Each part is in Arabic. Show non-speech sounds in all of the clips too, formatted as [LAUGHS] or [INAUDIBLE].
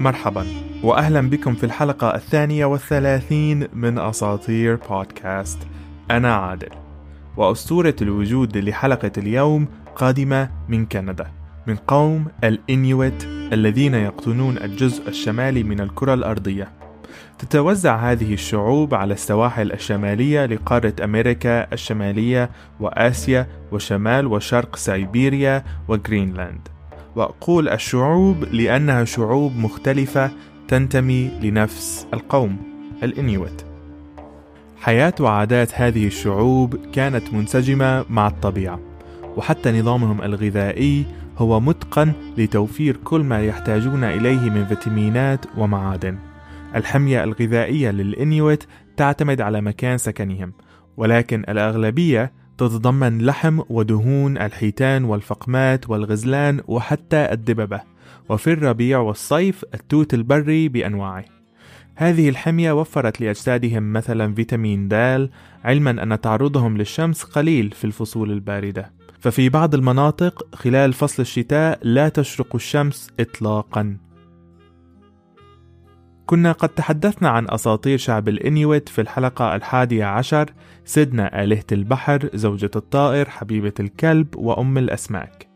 مرحبا وأهلا بكم في الحلقة الثانية والثلاثين من أساطير بودكاست أنا عادل. وأسطورة الوجود لحلقة اليوم قادمة من كندا من قوم الإنيويت الذين يقطنون الجزء الشمالي من الكرة الأرضية. تتوزع هذه الشعوب على السواحل الشمالية لقارة أمريكا الشمالية وآسيا وشمال وشرق سيبيريا وغرينلاند. وأقول الشعوب لأنها شعوب مختلفة تنتمي لنفس القوم الإنيويت. حياة وعادات هذه الشعوب كانت منسجمة مع الطبيعة وحتى نظامهم الغذائي هو متقن لتوفير كل ما يحتاجون إليه من فيتامينات ومعادن. الحمية الغذائية للإنيويت تعتمد على مكان سكنهم ولكن الأغلبية تتضمن لحم ودهون الحيتان والفقمات والغزلان وحتى الدببة وفي الربيع والصيف التوت البري بأنواعه. هذه الحمية وفرت لأجسادهم مثلا فيتامين د علما أن تعرضهم للشمس قليل في الفصول الباردة. ففي بعض المناطق خلال فصل الشتاء لا تشرق الشمس إطلاقا. كنا قد تحدثنا عن أساطير شعب الإنيويت في الحلقة الحادية عشر سيدنا آلهة البحر زوجة الطائر حبيبة الكلب وأم الأسماك.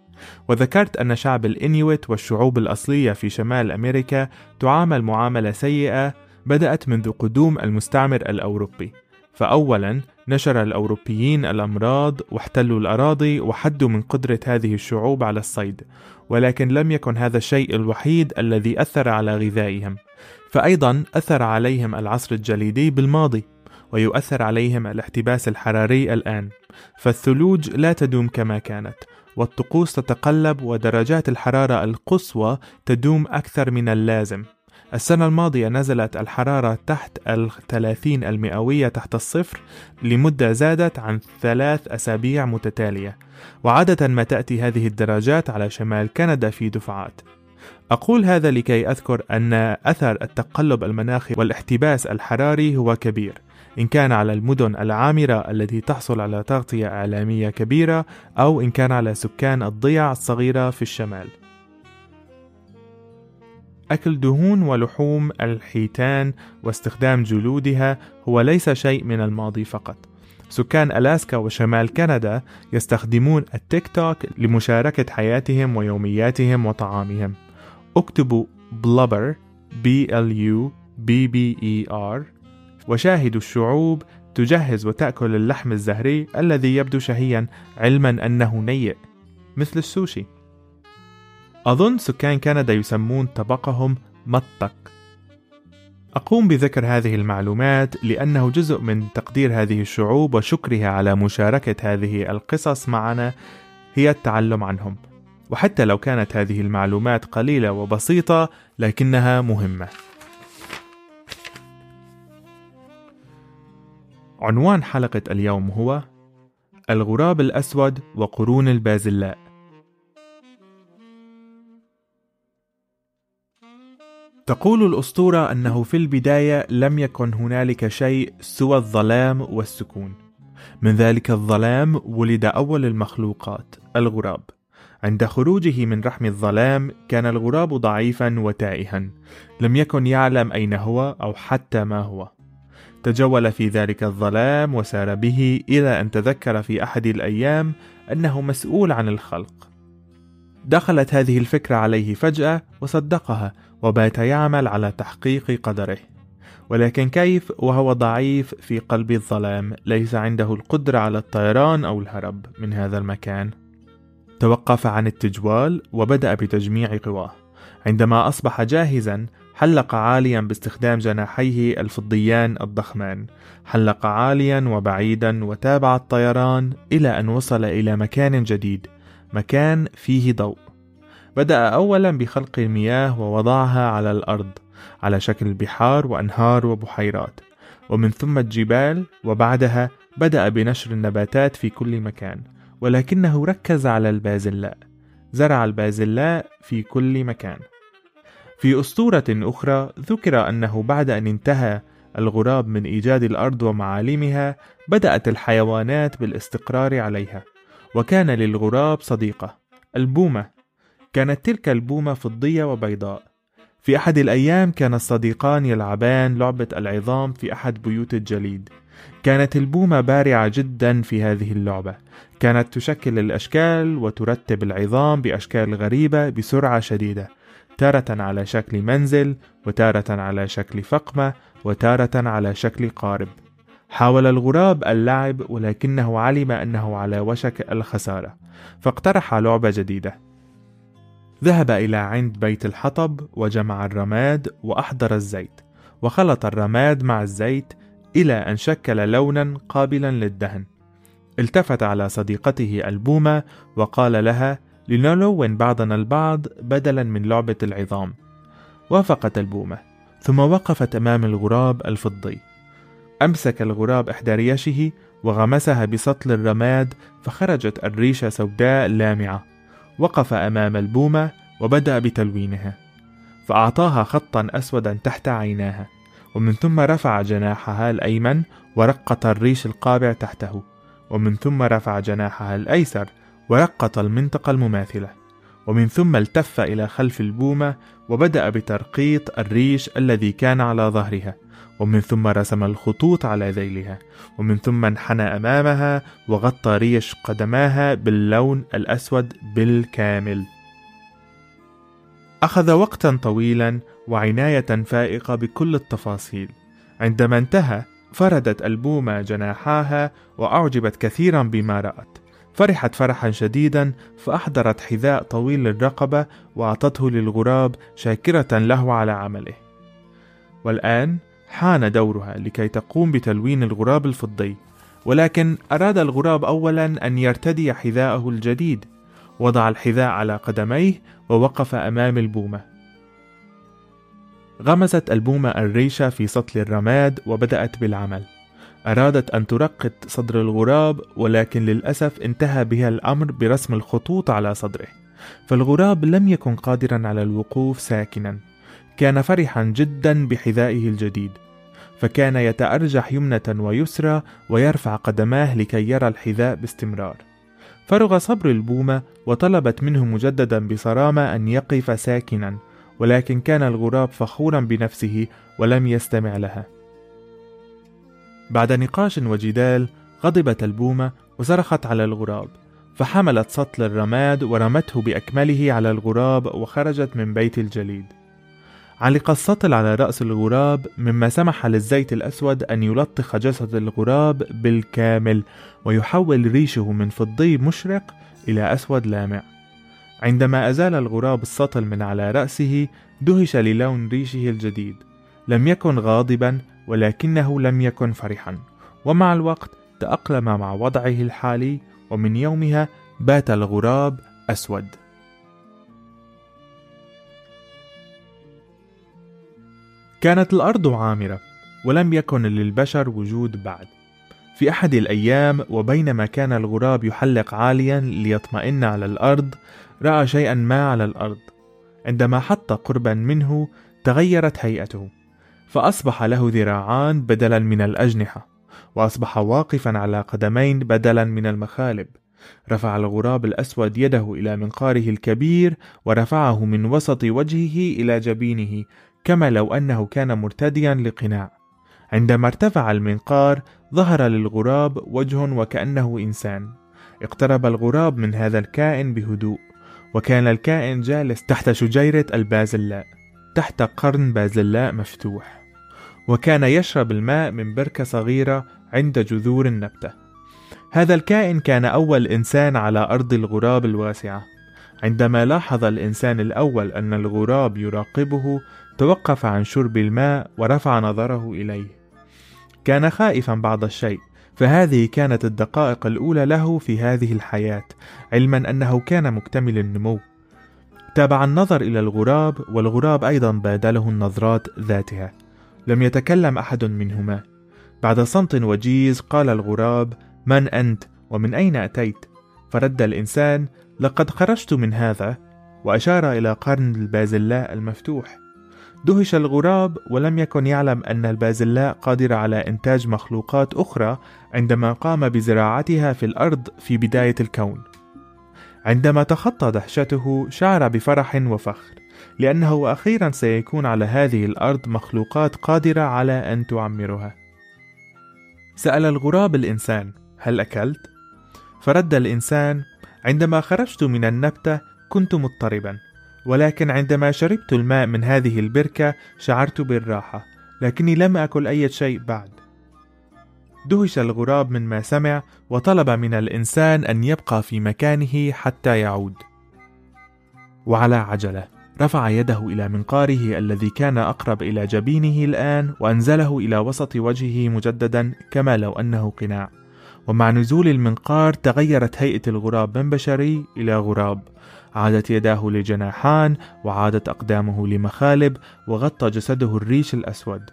وذكرت أن شعب الإنيويت والشعوب الأصلية في شمال أمريكا تعامل معاملة سيئة بدأت منذ قدوم المستعمر الأوروبي. فأولا نشر الأوروبيين الأمراض واحتلوا الأراضي وحدوا من قدرة هذه الشعوب على الصيد ولكن لم يكن هذا الشيء الوحيد الذي أثر على غذائهم. فأيضا أثر عليهم العصر الجليدي بالماضي ويؤثر عليهم الاحتباس الحراري الآن. فالثلوج لا تدوم كما كانت والطقوس تتقلب ودرجات الحرارة القصوى تدوم أكثر من اللازم. السنة الماضية نزلت الحرارة تحت الثلاثين المئوية تحت الصفر لمدة زادت عن ثلاث أسابيع متتالية. وعادة ما تأتي هذه الدرجات على شمال كندا في دفعات. أقول هذا لكي أذكر أن أثر التقلب المناخي والاحتباس الحراري هو كبير إن كان على المدن العامرة التي تحصل على تغطية إعلامية كبيرة أو إن كان على سكان الضيع الصغيرة في الشمال. أكل دهون ولحوم الحيتان واستخدام جلودها هو ليس شيء من الماضي فقط. سكان ألاسكا وشمال كندا يستخدمون التيك توك لمشاركة حياتهم ويومياتهم وطعامهم. اكتبوا بلبر B L U B B E R وشاهدوا الشعوب تجهز وتأكل اللحم الزهري الذي يبدو شهيا علما أنه نيء مثل السوشي. أظن سكان كندا يسمون طبقهم مطق. أقوم بذكر هذه المعلومات لأنه جزء من تقدير هذه الشعوب وشكرها على مشاركة هذه القصص معنا هي التعلم عنهم. وحتى لو كانت هذه المعلومات قليلة وبسيطة لكنها مهمة. عنوان حلقة اليوم هو الغراب الأسود وقرون البازلاء. تقول الأسطورة أنه في البداية لم يكن هنالك شيء سوى الظلام والسكون. من ذلك الظلام ولد أول المخلوقات الغراب. عند خروجه من رحم الظلام كان الغراب ضعيفا وتائها. لم يكن يعلم أين هو أو حتى ما هو. تجول في ذلك الظلام وسار به إلى أن تذكر في أحد الأيام أنه مسؤول عن الخلق. دخلت هذه الفكرة عليه فجأة وصدقها وبات يعمل على تحقيق قدره. ولكن كيف؟ وهو ضعيف في قلب الظلام. ليس عنده القدرة على الطيران أو الهرب من هذا المكان. توقف عن التجوال وبدأ بتجميع قواه. عندما أصبح جاهزا حلق عاليا باستخدام جناحيه الفضيان الضخمان. حلق عاليا وبعيدا وتابع الطيران إلى أن وصل إلى مكان جديد مكان فيه ضوء. بدأ أولا بخلق المياه ووضعها على الأرض على شكل بحار وأنهار وبحيرات. ومن ثم الجبال وبعدها بدأ بنشر النباتات في كل مكان. ولكنه ركز على البازلاء زرع البازلاء في كل مكان. في أسطورة أخرى ذكر أنه بعد أن انتهى الغراب من إيجاد الأرض ومعالمها بدأت الحيوانات بالاستقرار عليها وكان للغراب صديقة البومة. كانت تلك البومة فضية وبيضاء. في أحد الأيام كان الصديقان يلعبان لعبة العظام في أحد بيوت الجليد. كانت البومة بارعة جدا في هذه اللعبة. كانت تشكل الأشكال وترتب العظام بأشكال غريبة بسرعة شديدة تارة على شكل منزل وتارة على شكل فقمة وتارة على شكل قارب. حاول الغراب اللعب ولكنه علم أنه على وشك الخسارة فاقترح لعبة جديدة. ذهب إلى عند بيت الحطب وجمع الرماد وأحضر الزيت وخلط الرماد مع الزيت إلى أن شكل لونا قابلا للدهن. التفت على صديقته البومة وقال لها لنلون بعضنا البعض بدلا من لعبة العظام. وافقت البومة ثم وقفت أمام الغراب الفضي. أمسك الغراب إحدى ريشه وغمسها بسطل الرماد فخرجت الريشة سوداء لامعة. وقف أمام البومة وبدأ بتلوينها فأعطاها خطا أسودا تحت عيناها. ومن ثم رفع جناحها الأيمن ورقط الريش القابع تحته ومن ثم رفع جناحها الأيسر ورقط المنطقة المماثلة ومن ثم التف إلى خلف البومة وبدأ بترقيط الريش الذي كان على ظهرها ومن ثم رسم الخطوط على ذيلها ومن ثم انحنى أمامها وغطى ريش قدماها باللون الأسود بالكامل. أخذ وقتا طويلا وعناية فائقة بكل التفاصيل. عندما انتهى فردت البومة جناحاها وأعجبت كثيرا بما رأت. فرحت فرحا شديدا فأحضرت حذاء طويل الرقبة وأعطته للغراب شاكرة له على عمله. والآن حان دورها لكي تقوم بتلوين الغراب الفضي. ولكن أراد الغراب أولا أن يرتدي حذاءه الجديد. وضع الحذاء على قدميه ووقف أمام البومة. غمزت البومة الريشة في سطل الرماد وبدأت بالعمل. أرادت أن ترقط صدر الغراب ولكن للأسف انتهى بها الأمر برسم الخطوط على صدره. فالغراب لم يكن قادرا على الوقوف ساكنا. كان فرحا جدا بحذائه الجديد. فكان يتأرجح يمنة ويسرى ويرفع قدماه لكي يرى الحذاء باستمرار. فرغ صبر البومة وطلبت منه مجددا بصرامة أن يقف ساكنا. ولكن كان الغراب فخورا بنفسه ولم يستمع لها. بعد نقاش وجدال غضبت البومة وصرخت على الغراب فحملت سطل الرماد ورمته بأكمله على الغراب وخرجت من بيت الجليد. علق السطل على رأس الغراب مما سمح للزيت الأسود أن يلطخ جسد الغراب بالكامل ويحول ريشه من فضي مشرق إلى أسود لامع. عندما أزال الغراب السطل من على رأسه دهش للون ريشه الجديد. لم يكن غاضبا ولكنه لم يكن فرحا. ومع الوقت تأقلم مع وضعه الحالي ومن يومها بات الغراب أسود. كانت الأرض عامرة ولم يكن للبشر وجود بعد. في أحد الأيام وبينما كان الغراب يحلق عاليا ليطمئن على الأرض رأى شيئا ما على الأرض. عندما حط قربا منه تغيرت هيئته فأصبح له ذراعان بدلا من الأجنحة وأصبح واقفا على قدمين بدلا من المخالب. رفع الغراب الأسود يده إلى منقاره الكبير ورفعه من وسط وجهه إلى جبينه كما لو أنه كان مرتديا لقناع. عندما ارتفع المنقار ظهر للغراب وجه وكأنه إنسان. اقترب الغراب من هذا الكائن بهدوء. وكان الكائن جالس تحت شجيرة البازلاء تحت قرن بازلاء مفتوح وكان يشرب الماء من بركة صغيرة عند جذور النبتة. هذا الكائن كان أول إنسان على أرض الغراب الواسعة. عندما لاحظ الإنسان الأول أن الغراب يراقبه توقف عن شرب الماء ورفع نظره إليه. كان خائفا بعض الشيء فهذه كانت الدقائق الأولى له في هذه الحياة علما أنه كان مكتمل النمو. تابع النظر إلى الغراب والغراب أيضا بادله النظرات ذاتها. لم يتكلم أحد منهما. بعد صمت وجيز قال الغراب من أنت؟ ومن أين أتيت؟ فرد الإنسان لقد خرجت من هذا. وأشار إلى قرن البازلاء المفتوح. دهش الغراب ولم يكن يعلم أن البازلاء قادرة على إنتاج مخلوقات أخرى عندما قام بزراعتها في الأرض في بداية الكون. عندما تخطى دهشته شعر بفرح وفخر، لأنه أخيرا سيكون على هذه الأرض مخلوقات قادرة على أن تعمرها. سأل الغراب الإنسان: هل أكلت؟ فرد الإنسان: عندما خرجت من النبتة كنت مضطربا، ولكن عندما شربت الماء من هذه البركة شعرت بالراحة، لكني لم أكل أي شيء بعد. دهش الغراب مما سمع وطلب من الإنسان أن يبقى في مكانه حتى يعود. وعلى عجلة رفع يده إلى منقاره الذي كان أقرب إلى جبينه الآن وأنزله إلى وسط وجهه مجددا كما لو أنه قناع ومع نزول المنقار تغيرت هيئة الغراب من بشري إلى غراب عادت يداه لجناحان وعادت أقدامه لمخالب وغطى جسده الريش الأسود.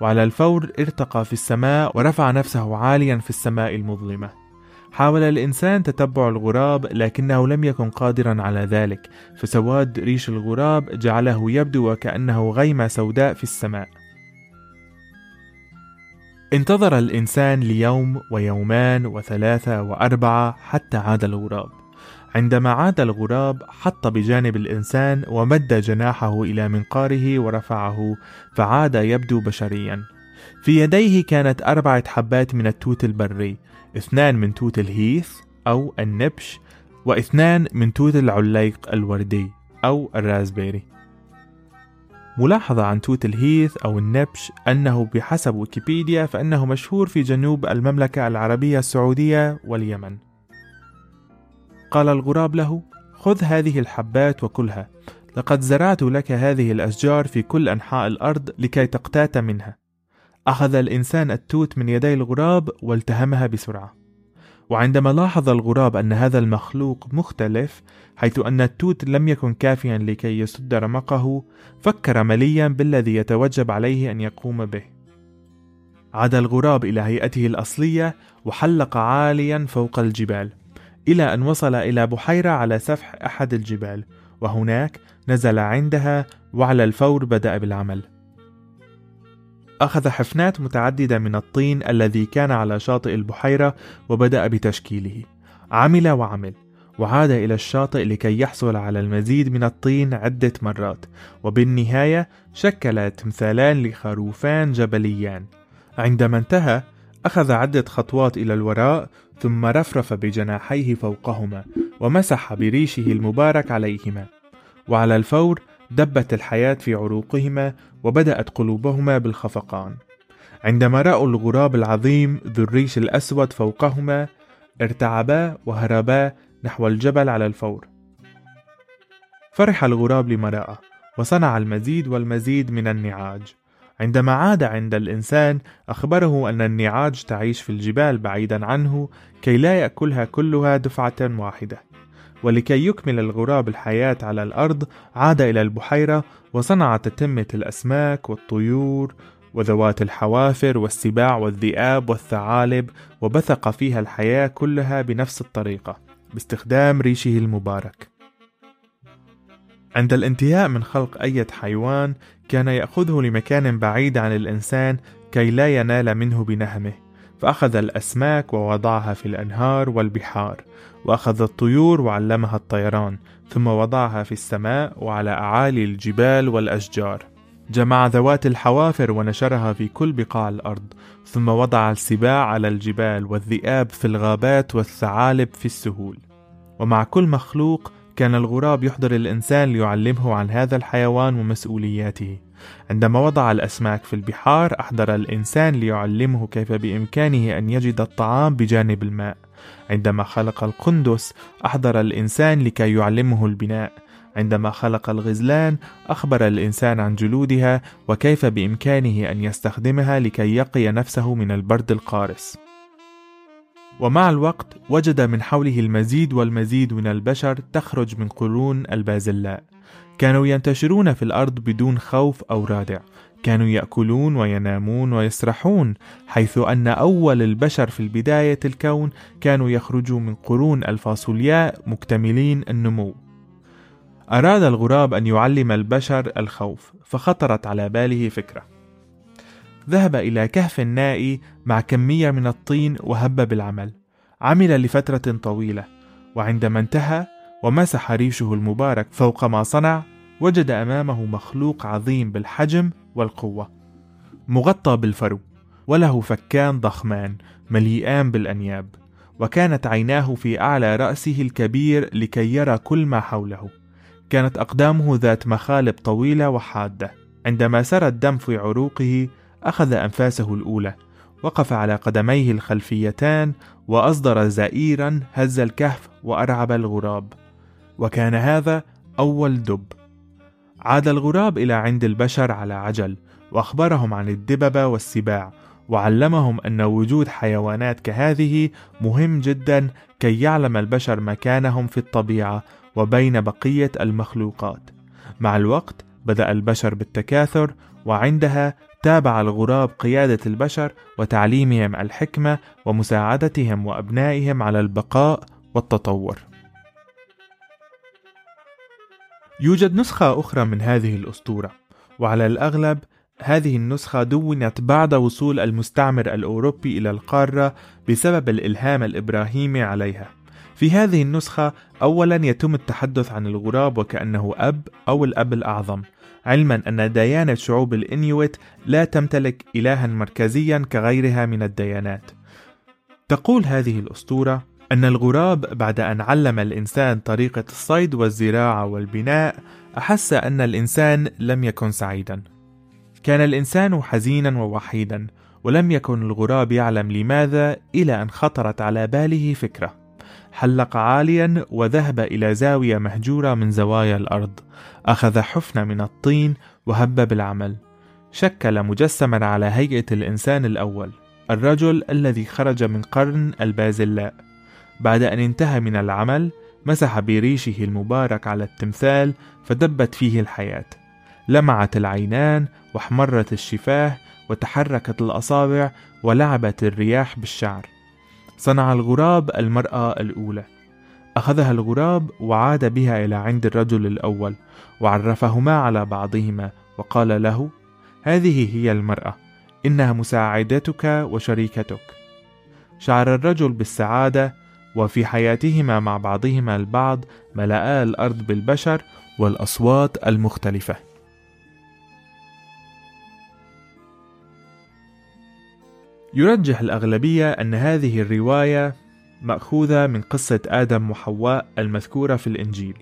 وعلى الفور ارتقى في السماء ورفع نفسه عاليا في السماء المظلمة. حاول الإنسان تتبع الغراب لكنه لم يكن قادرا على ذلك. فسواد ريش الغراب جعله يبدو وكأنه غيمة سوداء في السماء. انتظر الإنسان ليوم ويومان وثلاثة وأربعة حتى عاد الغراب. عندما عاد الغراب حط بجانب الإنسان ومد جناحه إلى منقاره ورفعه فعاد يبدو بشريا. في يديه كانت أربعة حبات من التوت البري اثنان من توت ال heath أو النبش واثنان من توت العليق الوردي أو ال raspberry. ملاحظة عن توت ال heath أو النبش أنه بحسب ويكيبيديا فإنه مشهور في جنوب المملكة العربية السعودية واليمن. قال الغراب له خذ هذه الحبات وكلها لقد زرعت لك هذه الأشجار في كل أنحاء الأرض لكي تقتات منها. أخذ الإنسان التوت من يدي الغراب والتهمها بسرعة. وعندما لاحظ الغراب أن هذا المخلوق مختلف حيث أن التوت لم يكن كافيا لكي يسد رمقه فكر مليا بالذي يتوجب عليه أن يقوم به. عاد الغراب إلى هيئته الأصلية وحلق عاليا فوق الجبال. إلى أن وصل إلى بحيرة على سفح أحد الجبال وهناك نزل عندها وعلى الفور بدأ بالعمل. أخذ حفنات متعددة من الطين الذي كان على شاطئ البحيرة وبدأ بتشكيله. عمل وعمل وعاد إلى الشاطئ لكي يحصل على المزيد من الطين عدة مرات وبالنهاية شكل تمثالان لخروفان جبليان. عندما انتهى أخذ عدة خطوات إلى الوراء ثم رفرف بجناحيه فوقهما ومسح بريشه المبارك عليهما. وعلى الفور دبت الحياة في عروقهما وبدأت قلوبهما بالخفقان. عندما رأوا الغراب العظيم ذو الريش الأسود فوقهما ارتعبا وهربا نحو الجبل على الفور. فرح الغراب لما رأى وصنع المزيد والمزيد من النعاج. عندما عاد عند الإنسان أخبره أن النعاج تعيش في الجبال بعيدا عنه كي لا يأكلها كلها دفعة واحدة. ولكي يكمل الغراب الحياة على الأرض عاد إلى البحيرة وصنع تتمة الأسماك والطيور وذوات الحوافر والسباع والذئاب والثعالب وبثق فيها الحياة كلها بنفس الطريقة باستخدام ريشه المبارك. عند الانتهاء من خلق أي حيوان كان يأخذه لمكان بعيد عن الإنسان كي لا ينال منه بنهمه فأخذ الأسماك ووضعها في الأنهار والبحار وأخذ الطيور وعلمها الطيران ثم وضعها في السماء وعلى أعالي الجبال والأشجار. جمع ذوات الحوافر ونشرها في كل بقاع الأرض ثم وضع السباع على الجبال والذئاب في الغابات والثعالب في السهول. ومع كل مخلوق كان الغراب يحضر الإنسان ليعلمه عن هذا الحيوان ومسؤولياته. عندما وضع الأسماك في البحار أحضر الإنسان ليعلمه كيف بإمكانه أن يجد الطعام بجانب الماء. عندما خلق القندس أحضر الإنسان لكي يعلمه البناء. عندما خلق الغزلان أخبر الإنسان عن جلودها وكيف بإمكانه أن يستخدمها لكي يقي نفسه من البرد القارس. ومع الوقت وجد من حوله المزيد والمزيد من البشر تخرج من قرون البازلاء. كانوا ينتشرون في الأرض بدون خوف أو رادع. كانوا يأكلون وينامون ويسرحون حيث أن أول البشر في البداية الكون كانوا يخرجوا من قرون الفاصولياء مكتملين النمو. أراد الغراب أن يعلم البشر الخوف فخطرت على باله فكرة. ذهب إلى كهف نائي مع كمية من الطين وهب بالعمل. عمل لفترة طويلة وعندما انتهى ومسح ريشه المبارك فوق ما صنع وجد أمامه مخلوق عظيم بالحجم والقوة. مغطى بالفرو وله فكان ضخمان مليئان بالأنياب وكانت عيناه في أعلى رأسه الكبير لكي يرى كل ما حوله. كانت أقدامه ذات مخالب طويلة وحادة. عندما سرى الدم في عروقه أخذ أنفاسه الأولى وقف على قدميه الخلفيتان وأصدر زئيرا هز الكهف وأرعب الغراب وكان هذا أول دب عاد الغراب إلى عند البشر على عجل وأخبرهم عن الدببة والسباع وعلمهم أن وجود حيوانات كهذه مهم جدا كي يعلم البشر مكانهم في الطبيعة وبين بقية المخلوقات. مع الوقت بدأ البشر بالتكاثر وعندها تابع الغراب قيادة البشر وتعليمهم الحكمة ومساعدتهم وأبنائهم على البقاء والتطور. يوجد نسخة أخرى من هذه الأسطورة، وعلى الأغلب هذه النسخة دونت بعد وصول المستعمر الأوروبي إلى القارة بسبب الإلهام الإبراهيمي عليها. في هذه النسخة أولا يتم التحدث عن الغراب وكأنه أب أو الأب الأعظم، علما أن ديانة شعوب الإنيويت لا تمتلك إلها مركزيا كغيرها من الديانات. تقول هذه الأسطورة أن الغراب بعد أن علم الإنسان طريقة الصيد والزراعة والبناء أحس أن الإنسان لم يكن سعيدا كان الإنسان حزينا ووحيدا ولم يكن الغراب يعلم لماذا إلى أن خطرت على باله فكرة حلق عاليا وذهب إلى زاوية مهجورة من زوايا الأرض. أخذ حفنة من الطين وهب بالعمل. شكل مجسما على هيئة الإنسان الأول الرجل الذي خرج من قرن البازلاء. بعد أن انتهى من العمل مسح بريشه المبارك على التمثال فدبت فيه الحياة. لمعت العينان واحمرت الشفاه وتحركت الأصابع ولعبت الرياح بالشعر. صنع الغراب المرأة الأولى. أخذها الغراب وعاد بها إلى عند الرجل الأول وعرفهما على بعضهما وقال له هذه هي المرأة إنها مساعدتك وشريكتك. شعر الرجل بالسعادة وفي حياتهما مع بعضهما البعض ملأ الأرض بالبشر والأصوات المختلفة. يرجح الأغلبية أن هذه الرواية مأخوذة من قصة آدم وحواء المذكورة في الإنجيل.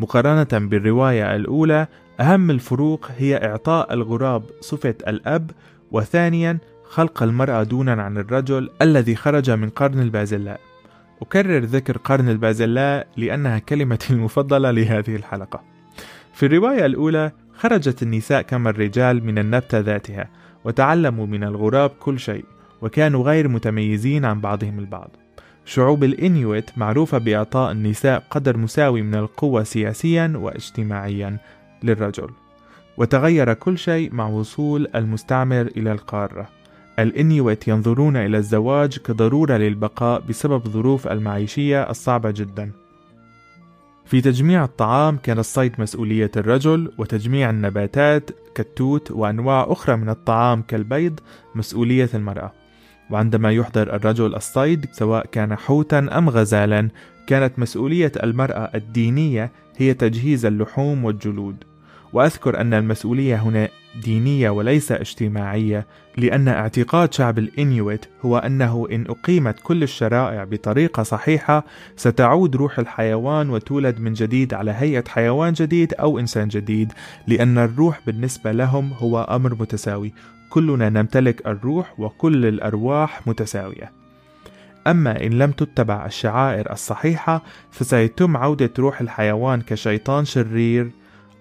مقارنة بالرواية الأولى أهم الفروق هي إعطاء الغراب صفة الأب وثانيا خلق المرأة دونا عن الرجل الذي خرج من قرن البازلاء. أكرر ذكر قرن البازلاء لأنها كلمتي [LAUGHS] المفضلة لهذه الحلقة. في الرواية الأولى خرجت النساء كما الرجال من النبتة ذاتها وتعلموا من الغراب كل شيء. وكانوا غير متميزين عن بعضهم البعض. شعوب الإنيويت معروفة بإعطاء النساء قدر مساوي من القوة سياسيا واجتماعيا للرجل. وتغير كل شيء مع وصول المستعمر إلى القارة. الإنيويت ينظرون إلى الزواج كضرورة للبقاء بسبب الظروف المعيشية الصعبة جدا. في تجميع الطعام كان الصيد مسؤولية الرجل وتجميع النباتات كالتوت وأنواع أخرى من الطعام كالبيض مسؤولية المرأة. وعندما يحضر الرجل الصيد سواء كان حوتا أم غزالا كانت مسؤولية المرأة الدينية هي تجهيز اللحوم والجلود. وأذكر أن المسؤولية هنا دينية وليس اجتماعية لأن اعتقاد شعب الإنيويت هو أنه إن أقيمت كل الشرائع بطريقة صحيحة ستعود روح الحيوان وتولد من جديد على هيئة حيوان جديد أو إنسان جديد لأن الروح بالنسبة لهم هو أمر متساوي. كلنا نمتلك الروح وكل الأرواح متساوية أما إن لم تتبع الشعائر الصحيحة فسيتم عودة روح الحيوان كشيطان شرير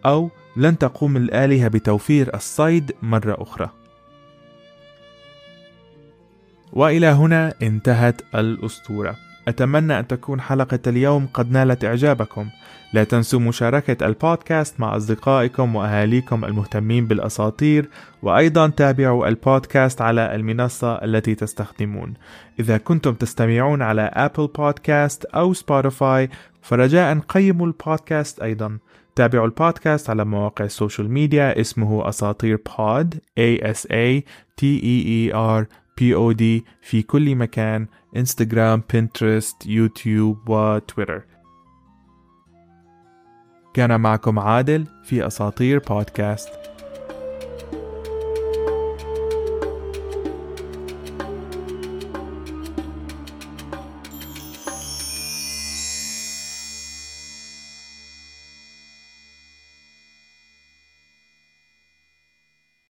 أو لن تقوم الآلهة بتوفير الصيد مرة أخرى. وإلى هنا انتهت الأسطورة. أتمنى أن تكون حلقة اليوم قد نالت إعجابكم. لا تنسوا مشاركة البودكاست مع أصدقائكم وأهاليكم المهتمين بالأساطير وأيضا تابعوا البودكاست على المنصة التي تستخدمون إذا كنتم تستمعون على أبل بودكاست أو سبوتيفاي فرجاء قيموا البودكاست أيضا تابعوا البودكاست على مواقع ال social media اسمه أساطير بود A S A T E E R P O D في كل مكان انستغرام بنترست يوتيوب وتويتر كان معكم عادل في أساطير بودكاست.